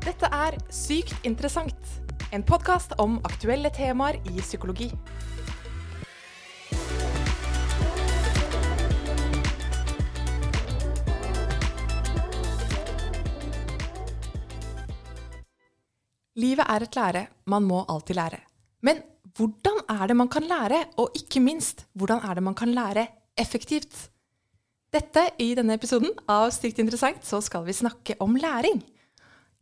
Dette er Sykt interessant, en podkast om aktuelle temaer i psykologi. Livet er et lære, man må alltid lære. Men hvordan er det man kan lære, og ikke minst, hvordan er det man kan lære effektivt? Dette i denne episoden av Stygt interessant så skal vi snakke om læring.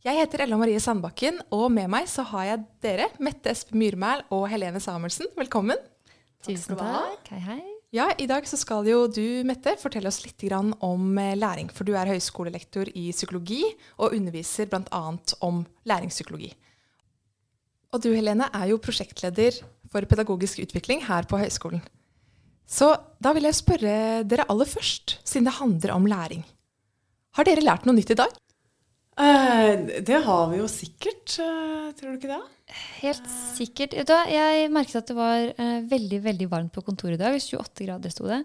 Jeg heter Ella Marie Sandbakken, og med meg så har jeg dere, Mette Espen Myrmæl og Helene Samuelsen. Velkommen. Tusen takk. Hei, hei. Ja, I dag så skal jo du, Mette, fortelle oss litt om eh, læring. For du er høyskolelektor i psykologi og underviser bl.a. om læringspsykologi. Og du, Helene, er jo prosjektleder for pedagogisk utvikling her på høyskolen. Så da vil jeg spørre dere aller først, siden det handler om læring. Har dere lært noe nytt i dag? Eh, det har vi jo sikkert, eh, tror du ikke det? Helt sikkert. Da, jeg merket at det var eh, veldig veldig varmt på kontoret i dag. 28 grader sto det.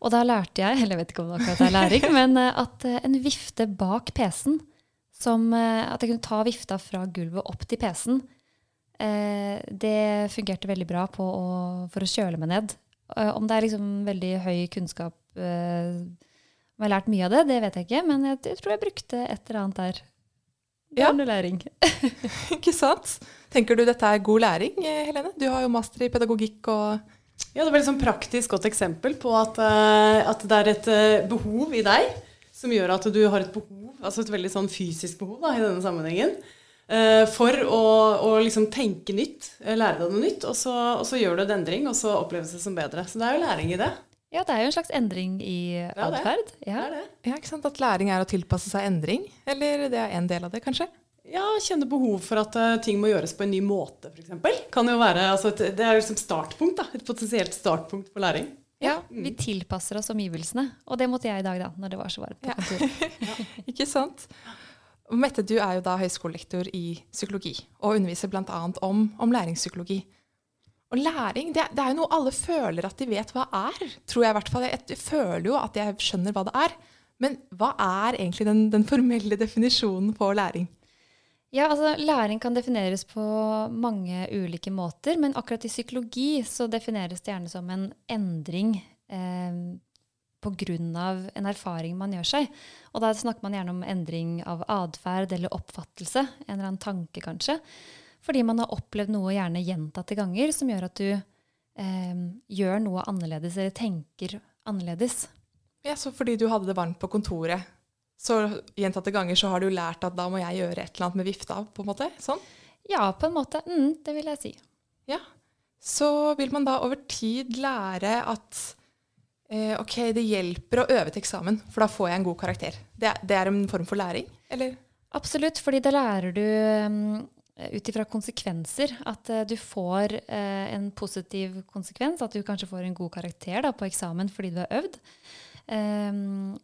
Og da lærte jeg, eller jeg vet ikke om det akkurat er læring, men at en vifte bak PC-en, som at jeg kunne ta vifta fra gulvet opp til PC-en, det fungerte veldig bra å, for å kjøle meg ned. Om det er liksom veldig høy kunnskap Om jeg har lært mye av det, det vet jeg ikke, men jeg tror jeg brukte et eller annet der. Ja. læring. Ikke sant? Tenker du dette er god læring, eh, Helene? Du har jo master i pedagogikk og Ja, Det var et sånn praktisk godt eksempel på at, eh, at det er et eh, behov i deg som gjør at du har et behov, altså et veldig sånn fysisk behov da, i denne sammenhengen, eh, for å, å liksom tenke nytt, lære deg noe nytt, og så, og så gjør du en endring, og så oppleves det som bedre. Så det er jo læring i det. Ja, det er jo en slags endring i atferd. Ja. det. Ja, ikke sant? At læring er å tilpasse seg endring? Eller det er en del av det, kanskje? Ja, kjenne behov for at uh, ting må gjøres på en ny måte, f.eks. Kan jo være, altså et, Det er liksom startpunkt, da. Et potensielt startpunkt for læring. ja, vi tilpasser oss omgivelsene. Og det måtte jeg i dag, da, når det var så varmt på Ja. Ikke sant? Mette, du er jo da høyskolelektor i psykologi og underviser bl.a. Om, om læringspsykologi. Og læring, det, det er jo noe alle føler at de vet hva er. Tror jeg i hvert fall. Jeg, føler jo at jeg skjønner hva det er. Men hva er egentlig den, den formelle definisjonen på læring? Ja, altså Læring kan defineres på mange ulike måter, men akkurat i psykologi så defineres det gjerne som en endring eh, pga. en erfaring man gjør seg. Og da snakker man gjerne om endring av atferd eller oppfattelse. En eller annen tanke, kanskje. Fordi man har opplevd noe gjerne gjentatte ganger som gjør at du eh, gjør noe annerledes eller tenker annerledes. Ja, så fordi du hadde det varmt på kontoret, så gjentatte ganger så har du lært at da må jeg gjøre et eller annet med vifta, på en måte? Sånn? Ja, på en måte. Mm, det vil jeg si. Ja. Så vil man da over tid lære at eh, ok, det hjelper å øve til eksamen, for da får jeg en god karakter. Det, det er en form for læring, eller? Absolutt, fordi da lærer du um, ut ifra konsekvenser. At eh, du får eh, en positiv konsekvens, at du kanskje får en god karakter da, på eksamen fordi du har øvd. Ehm,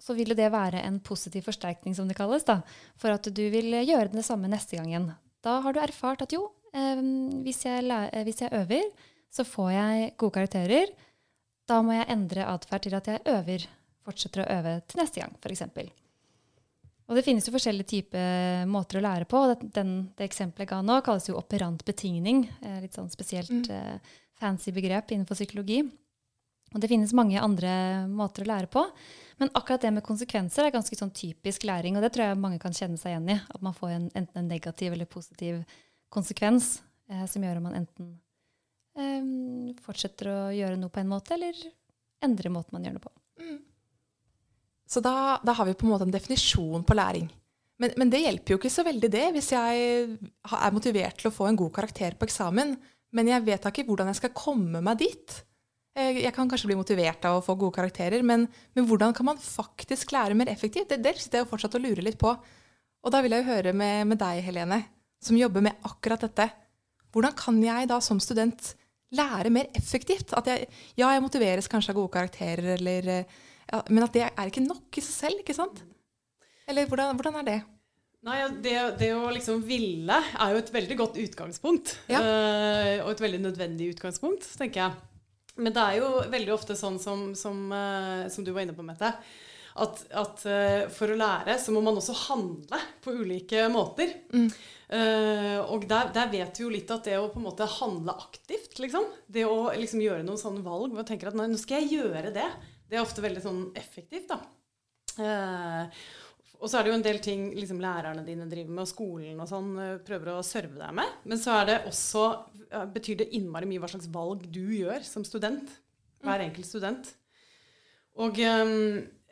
så vil det være en positiv forsterkning, som det kalles, da, for at du vil gjøre det samme neste gang igjen. Da har du erfart at jo, ehm, hvis, jeg eh, hvis jeg øver, så får jeg gode karakterer. Da må jeg endre atferd til at jeg øver, fortsetter å øve til neste gang, f.eks. Og det finnes jo forskjellige typer måter å lære på. Det, den, det eksempelet jeg ga nå, kalles jo operant betingning. eh, Litt sånn spesielt Mm. eh, fancy begrep innenfor psykologi. Og det finnes mange andre måter å lære på. Men akkurat det med konsekvenser er ganske sånn typisk læring, og det tror jeg mange kan kjenne seg igjen i. At man får en, enten en negativ eller positiv konsekvens eh, som gjør at man enten eh, fortsetter å gjøre noe på en måte, eller endrer måten man gjør det på. Så da, da har vi på en måte en definisjon på læring. Men, men det hjelper jo ikke så veldig det, hvis jeg er motivert til å få en god karakter på eksamen, men jeg vet da ikke hvordan jeg skal komme meg dit. Eh, Jeg kan kanskje bli motivert av å få gode karakterer, men, men hvordan kan man faktisk lære mer effektivt? Det, det sitter jeg jo fortsatt og lurer litt på. Og da vil jeg jo høre med, med deg, Helene, som jobber med akkurat dette. Hvordan kan jeg da som student lære mer effektivt? At jeg, ja, jeg motiveres kanskje av gode karakterer, eller, eh, ja, men at det er ikke nok i seg selv, ikke sant? Eller hvordan, hvordan er det? Nei, det, det å liksom ville er jo et veldig godt utgangspunkt. Ja. Uh, og et veldig nødvendig utgangspunkt, tenker jeg. Men det er jo veldig ofte sånn som, som, uh, som du var inne på, Mette, at, at eh, for å lære så må man også handle på ulike måter. Eh, og der, der vet vi jo litt at det å på en måte handle aktivt, liksom, det å liksom gjøre noen sånne valg hvor man tenker at nei, nå skal jeg gjøre det, det er ofte veldig sånn effektivt, da. Uh, og så er det jo en del ting liksom, lærerne dine driver med, og skolen og sånn prøver å serve deg med. Men så er det også, betyr det innmari mye hva slags valg du gjør som student. Hver enkelt student. Og eh,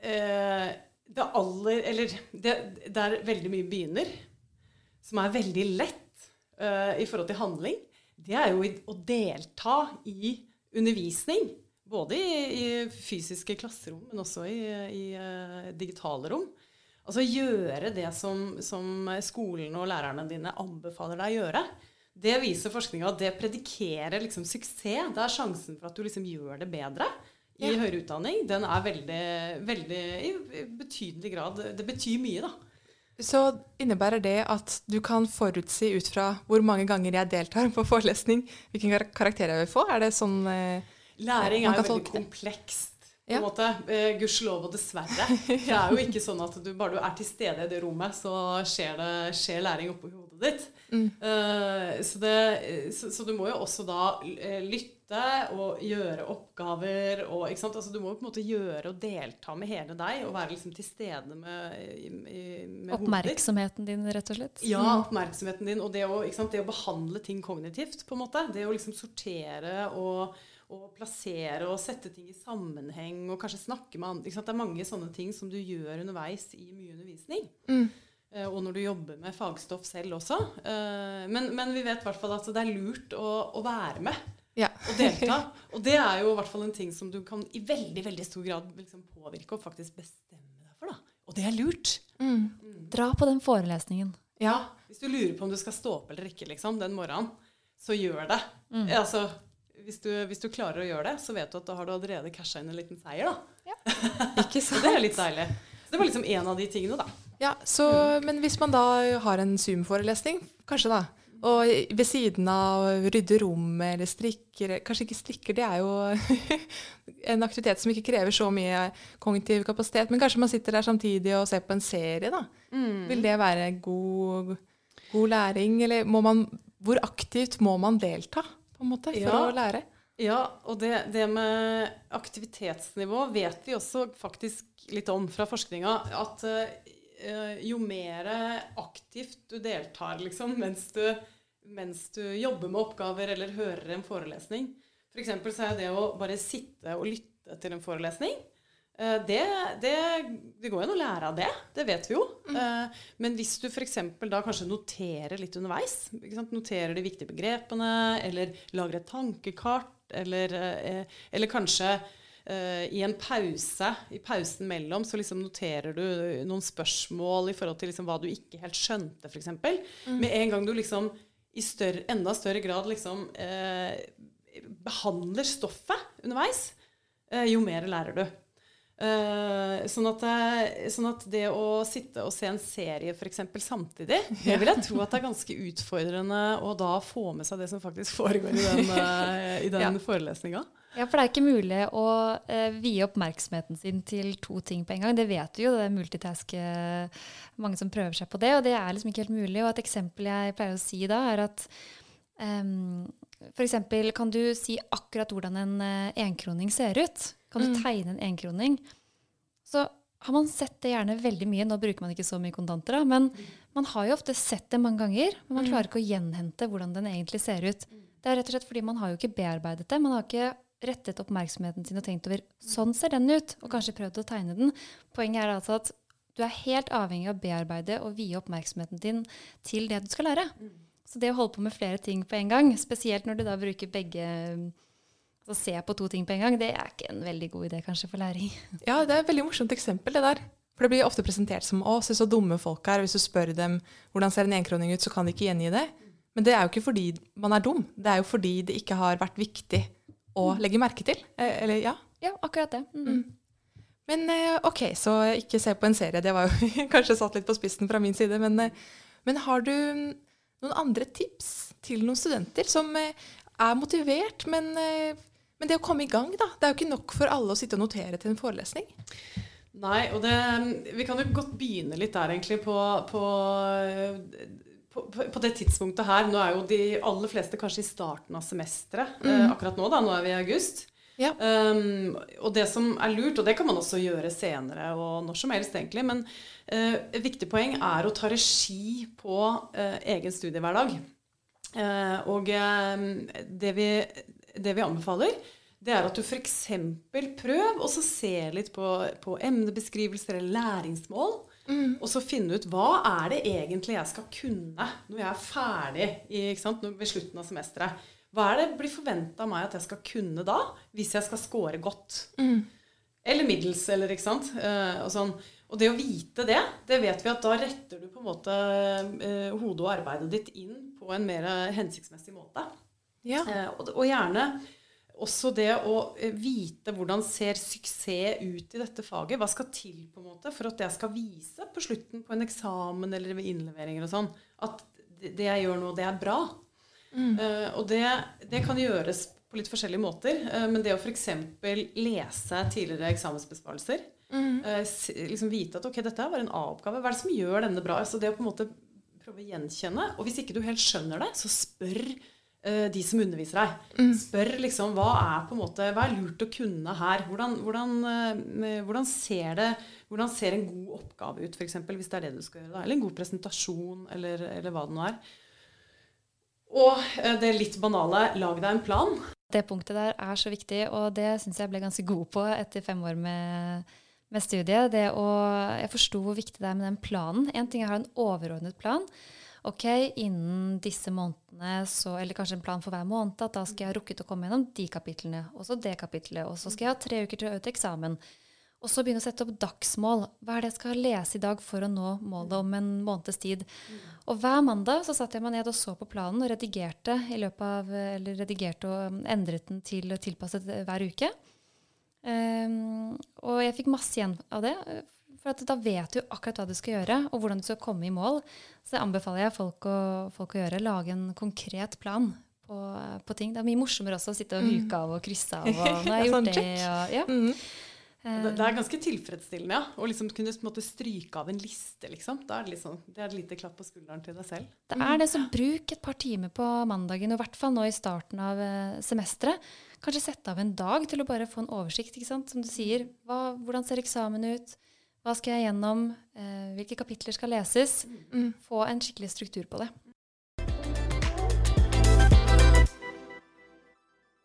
det aller Eller det, der veldig mye begynner, som er veldig lett eh, i forhold til handling, det er jo å delta i undervisning. Både i, i fysiske klasserom, men også i, i uh, digitale rom. Altså gjøre det som, som skolen og lærerne dine anbefaler deg å gjøre. Det viser forskninga at det predikerer liksom suksess. Det er sjansen for at du liksom gjør det bedre i Ja. høyere utdanning. Den er veldig, veldig i betydelig grad Det betyr mye, da. Så innebærer det at du kan forutsi ut fra hvor mange ganger jeg deltar på forelesning, hvilken kar- karakter jeg vil få? Er det sånn eh, Læring er veldig komplekst. På Ja. en måte. Eh, Gudskjelov og dessverre. Det er jo ikke sånn at du bare du er til stede i det rommet, så skjer, det, skjer læring oppå hodet ditt. Mm. Eh, så, det, så, så du må jo også da eh, lytte og gjøre oppgaver og ikke sant? Altså, Du må jo på en måte gjøre og delta med hele deg og være liksom til stede med, med. Oppmerksomheten din, rett og slett. Ja, oppmerksomheten din. Og det å, det å behandle ting kognitivt, på en måte. Det å liksom sortere og, og plassere og sette ting i sammenheng og kanskje snakke med andre. Det er mange sånne ting som du gjør underveis i mye undervisning. Mm. Eh, Og når du jobber med fagstoff selv også. Eh, Men, men vi vet i hvert fall at det er lurt å, å være med Ja. og delta. Og det er jo i hvert fall en ting som du kan i veldig veldig stor grad liksom påvirke og faktisk bestemme deg for. da. Og det er lurt. Mm. Dra på den forelesningen. Ja, Hvis du lurer på om du skal stå opp eller ikke liksom, den morgenen, så gjør det. Altså, hvis du, hvis du klarer å gjøre det, så vet du at da har du allerede casha inn en liten seier. da. Ikke sant? det er litt deilig. Så det var liksom en av de tingene, da. Ja, så, Men hvis man da har en Zoom-forelesning, kanskje da, og ved siden av rydde rommet eller strikker Kanskje ikke strikker, det er jo en aktivitet som ikke krever så mye kognitiv kapasitet, men kanskje man sitter der samtidig og ser på en serie, da. Vil det være god, god læring, eller må man Hvor aktivt må man delta, på en måte, for Ja. å lære? Ja, og det, det med aktivitetsnivå vet vi også faktisk litt om fra forskninga. At uh, jo mer aktivt du deltar liksom, mens, du, mens du jobber med oppgaver eller hører en forelesning F.eks. så er det å bare sitte og lytte til en forelesning det, det, det går jo an å lære av det. Det vet vi jo. Mm. Men hvis du f.eks. da kanskje noterer litt underveis, noterer de viktige begrepene, eller lager et tankekart, eller, eh, eller kanskje eh, i en pause, i pausen mellom, så liksom noterer du noen spørsmål i forhold til liksom hva du ikke helt skjønte, f.eks. Med en gang du liksom i større, enda større grad liksom eh, behandler stoffet underveis, eh, jo mer lærer du. Eh, sånn, at, eh, sånn at det å sitte og se en serie for eksempel samtidig, det vil jeg tro at det er ganske utfordrende å da få med seg det som faktisk foregår i den, eh, den Ja. forelesninga. Ja, for det er ikke mulig å eh, vie oppmerksomheten sin til to ting på en gang. Det vet vi jo, det er multitask eh, mange som prøver seg på det, og det er liksom ikke helt mulig. Og et eksempel jeg pleier å si da, er at um, for eksempel kan du si akkurat hvordan en eh, enkroning ser ut. Kan du Mm. tegne en enkroning? Så har man sett det gjerne veldig mye. Nå bruker man ikke så mye kontanter, da, men man har jo ofte sett det mange ganger, men man klarer ikke å gjenhente hvordan den egentlig ser ut. Det er rett og slett fordi man har jo ikke bearbeidet det. Man har ikke rettet oppmerksomheten sin og tenkt over sånn ser den ut, og kanskje prøvd å tegne den. Poenget er altså at du er helt avhengig av å bearbeide og vie oppmerksomheten din til det du skal lære. Så det å holde på med flere ting på en gang, spesielt når du da bruker begge Altså se på to ting på en gang, det er ikke en veldig god idé kanskje for læring. Ja, det er et veldig morsomt eksempel, det der. For det blir ofte presentert som å, se så dumme folk er. Hvis du spør dem hvordan ser en enkroning ut, så kan de ikke gjengi det. Men det er jo ikke fordi man er dum. Det er jo fordi det ikke har vært viktig å legge merke til. Eh, Eller ja. Ja, akkurat det. Mm. Men eh, ok, så ikke se på en serie. Det var jo kanskje satt litt på spissen fra min side. Men, eh, men har du noen andre tips til noen studenter som eh, er motivert, men, eh, men det å komme i gang, da. Det er jo ikke nok for alle å sitte og notere til en forelesning. Nei, og det, vi kan jo godt begynne litt der, egentlig, på, på, på, på det tidspunktet her. Nå er jo de aller fleste kanskje i starten av semesteret mm. akkurat nå. da, Nå er vi i august. Ja. Um, og det som er lurt, og det kan man også gjøre senere og når som helst, egentlig, men uh, et viktig poeng er å ta regi på uh, egen studiehverdag. Uh, og det vi, det, vi, anbefaler, det er at du f.eks. prøv så se litt på, på emnebeskrivelser eller læringsmål. Mm. Og så finne ut hva er det egentlig jeg skal kunne når jeg er ferdig i, ved slutten av semesteret. Hva er det blir forventa av meg at jeg skal kunne da, hvis jeg skal score godt? Mm. Eller middels, eller ikke sant. Uh, og, sånn. og, det å vite det, det vet vi at da retter du på en måte uh, hodet og arbeidet ditt inn på en mer hensiktsmessig måte. Ja. Og, og, gjerne også det å vite hvordan ser suksess ut i dette faget. Hva skal til på en måte for at jeg skal vise på slutten på en eksamen eller ved innleveringer og sånn, at det jeg gjør nå, det er bra. Mm. Uh, og det, det, kan gjøres på litt forskjellige måter. Uh, men det å f.eks. lese tidligere eksamensbesvarelser mm. uh, liksom Vite at ok, dette var en A-oppgave. Hva er det som gjør denne bra? Altså det å på en måte prøve å gjenkjenne. Og hvis ikke du helt skjønner det, så spør de som underviser deg. Mm. Spør liksom hva er på en måte, hva er lurt å kunne her? Hvordan, hvordan, hvordan, ser, det, hvordan ser en god oppgave ut, f.eks., hvis det er det du skal gjøre? Da? Eller en god presentasjon, eller, eller hva det nå er. Og eh, det litt banale lag deg en plan. Det punktet der er så viktig, og det syns jeg ble ganske god på etter fem år med, med studiet. Det å, jeg forsto hvor viktig det er med den planen. En ting er å ha en overordnet plan. Ok, innen disse månedene, så, eller kanskje en plan for hver måned, at da skal jeg ha rukket å komme gjennom de kapitlene, og så det kapitlet, og så skal jeg ha tre uker til å øve til eksamen. Og så begynne å sette opp dagsmål. Hva er det jeg skal lese i dag for å nå målet om en måneds tid? Mm. Og hver mandag så satte jeg meg ned og så på planen og redigerte av, eller redigerte og endret den til tilpasset hver uke. Um, og jeg fikk masse igjen av det. For da vet du akkurat hva du skal gjøre, og hvordan du skal komme i mål. Så det anbefaler jeg folk å, folk å gjøre. Lage en konkret plan på, på, ting. Det er mye morsommere også å sitte og mm. huke av og krysse av. Og, nå har jeg gjort det, og, ja. Det, det, er ganske tilfredsstillende, ja. Å liksom kunne måte, stryke av en liste, liksom. Da er det, liksom, det er et lite klapp på skulderen til deg selv. Det er det, så bruk et par timer på mandagen, og i hvert fall nå i starten av uh, semesteret. Kanskje sette av en dag til å bare få en oversikt, ikke sant. Som du sier. Hva, hvordan ser eksamen ut? Hva skal jeg gjennom? Uh, hvilke kapitler skal leses? Mm. Få en skikkelig struktur på det.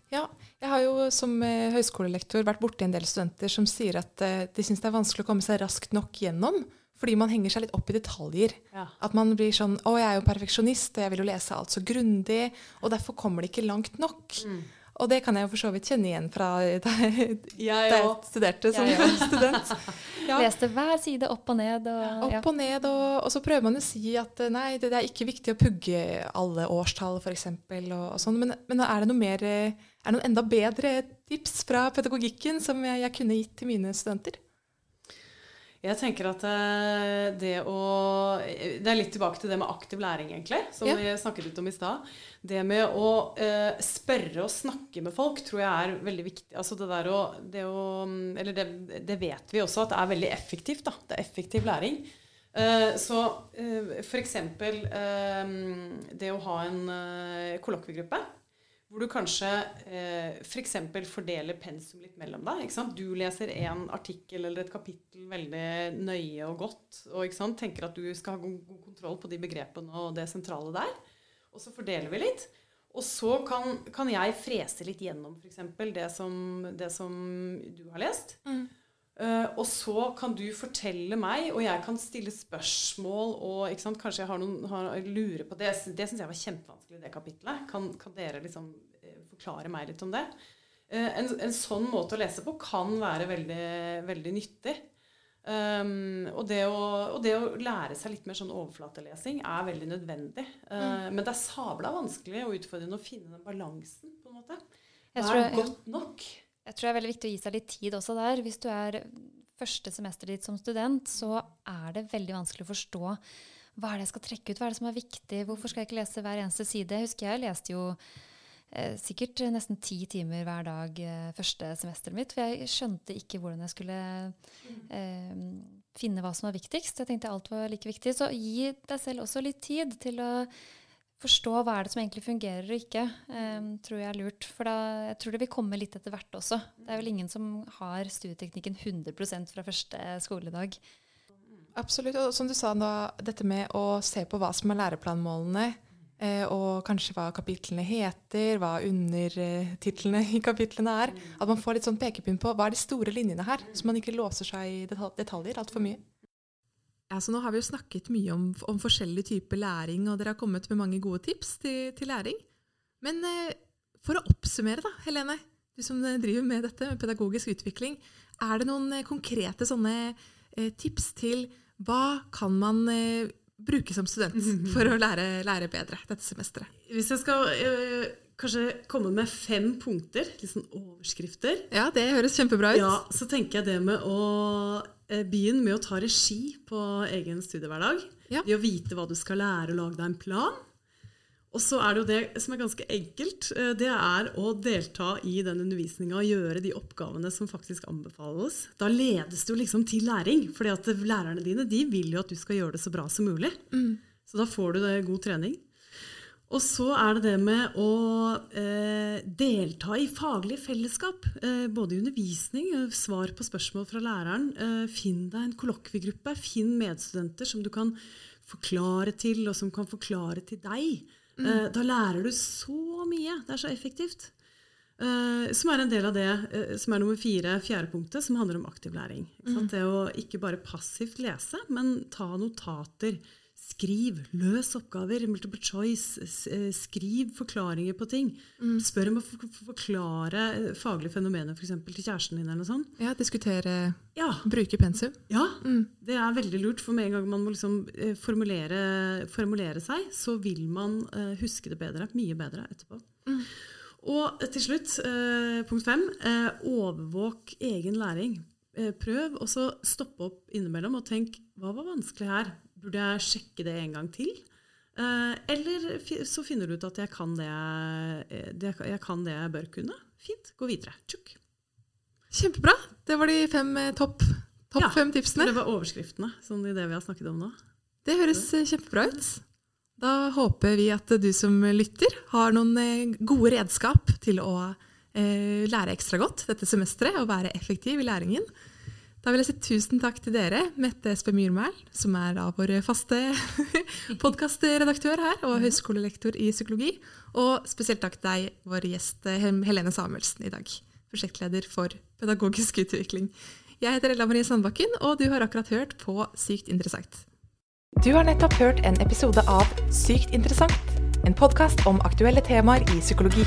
Ja, jeg har jo som eh, høyskolelektor vært borti en del studenter som sier at eh, de syns det er vanskelig å komme seg raskt nok gjennom. Fordi man henger seg litt opp i detaljer. Ja. At man blir sånn Å, jeg er jo perfeksjonist, og jeg vil jo lese alt så grundig. Og derfor kommer det ikke langt nok. Mm. Og det kan jeg jo for så vidt kjenne igjen fra da jeg, jeg studerte som jeg student. Ja. Leste hver side opp og ned. Og, opp og ned, og, og, så prøver man å si at eh, nei, det, det er ikke viktig å pugge alle årstall, f.eks. Og, og sånn. Men, men, er det noe mer, er det noen enda bedre tips fra pedagogikken som jeg, jeg kunne gitt til mine studenter? Jeg tenker at eh, det å Det er litt tilbake til det med aktiv læring, egentlig, som ja. vi snakket litt om i stad. Det med å eh, spørre og snakke med folk tror jeg er veldig viktig. Altså det der å, det å Eller det, det, vet vi også at det er veldig effektivt. da, Det er effektiv læring. Eh, så eh, f.eks. Eh, det å ha en eh, kollokviegruppe hvor du kanskje eh, f.eks. For fordeler pensum litt mellom deg. Du leser en artikkel eller et kapittel veldig nøye og godt og tenker at du skal ha god, kontroll på de begrepene og det sentrale der. Og så fordeler vi litt. Og så kan, kan jeg frese litt gjennom f.eks. Det, det som du har lest. Mm. Uh, og så kan du fortelle meg, og jeg kan stille spørsmål og sant, kanskje jeg har noen har, lurer på det. Det syns jeg var kjempevanskelig, det kapitlet. Kan, kan dere liksom uh, forklare meg litt om det? Uh, en, en, sånn måte å lese på kan være veldig, veldig nyttig. Um, og, det å, og, det å, lære seg litt mer sånn overflatelesing er veldig nødvendig. Mm. Men det er sabla vanskelig og utfordrende å finne den balansen, på en måte. Hva er godt nok? Jeg tror det er veldig viktig å gi seg litt tid også der. Hvis du er første semesteret ditt som student, så er det veldig vanskelig å forstå hva er det jeg skal trekke ut, hva er det som er viktig, hvorfor skal jeg ikke lese hver eneste side? Jeg husker jeg leste jo eh, sikkert nesten ti timer hver dag eh, første semesteret mitt. For jeg skjønte ikke hvordan jeg skulle eh, finne hva som var viktigst. Jeg tenkte alt var like viktig. Så gi deg selv også litt tid til å forstå hva er det som egentlig fungerer og ikke, um, tror jeg er lurt. For da, jeg tror det vil komme litt etter hvert også. Det er vel ingen som har studieteknikken 100% fra første skoledag. Absolutt. Og som du sa, nå, dette med å se på hva som er læreplanmålene, eh, og kanskje hva kapitlene heter, hva undertitlene i kapitlene er. At man får litt sånn pekepinn på hva er de store linjene her, så man ikke låser seg i detaljer altfor mye. Ja, så nå har vi jo snakket mye om, om forskjellige typer læring, og dere har kommet med mange gode tips til, til læring. Men eh, for å oppsummere, da, Helene, du som driver med dette, med pedagogisk utvikling, er det noen eh, konkrete sånne eh, tips til hva kan man eh, bruke som student for å lære, lære bedre dette semesteret? Hvis jeg skal øh, kanskje komme med fem punkter, litt sånn overskrifter Ja, det høres kjempebra ut. Ja, Så tenker jeg det med å begynne med å ta regi på egen studiehverdag. Ja. Det å vite hva du skal lære, og lage deg en plan. Og så er det jo det som er ganske enkelt. Eh, det er å delta i den undervisninga og gjøre de oppgavene som faktisk anbefales. Da ledes du liksom til læring. fordi at lærerne dine de vil jo at du skal gjøre det så bra som mulig. Mm. Så da får du det god trening. Og så er det det med å eh, delta i faglig fellesskap. Eh, både i undervisning, eh, svar på spørsmål fra læreren. Eh, finn deg en kollokviegruppe. Finn medstudenter som du kan forklare til, og som kan forklare til deg. Mm. Eh, da lærer du så mye. Det er så effektivt. Eh, som er en del av det som er nummer fire, fjerde punktet, som handler om aktiv læring. Mm. Det å ikke bare passivt lese, men ta notater Skriv. Løs oppgaver. Multiple choice. Eh, skriv forklaringer på ting. Mm. Spør om å forklare eh, faglige fenomener for eksempel, til kjæresten din. eller noe sånt. Ja, Diskutere. Ja. Bruke pensum. Ja, mm. det er veldig lurt. For med en gang man må liksom eh, formulere, formulere, seg, så vil man huske det bedre. Mye bedre etterpå. Mm. Og til slutt, punkt fem, overvåk egen læring. Prøv å stoppe opp innimellom og tenk hva var vanskelig her? Burde jeg sjekke det en gang til? Eh, eller så finner du ut at jeg kan det jeg, det, jeg, kan det jeg bør kunne. Fint, gå videre. Tjukk. Kjempebra. Det var de fem eh, topp top ja, fem tipsene. Det var overskriftene, sånn i det vi har snakket om nå. Det høres eh, kjempebra ut. Da håper vi at du som lytter har noen gode redskap til å eh, lære ekstra godt dette semesteret og være effektiv i læringen. Da vil jeg si tusen takk til dere, Mette Espe Myrmæl, som er da vår faste podkastredaktør her, og høyskolelektor i psykologi. Og spesielt takk til deg, vår gjest Helene Samuelsen i dag, prosjektleder for pedagogisk utvikling. Jeg heter Ella Marie Sandbakken, og du har akkurat hørt på Sykt interessant. Du har nettopp hørt en episode av Sykt interessant, en podkast om aktuelle temaer i psykologi.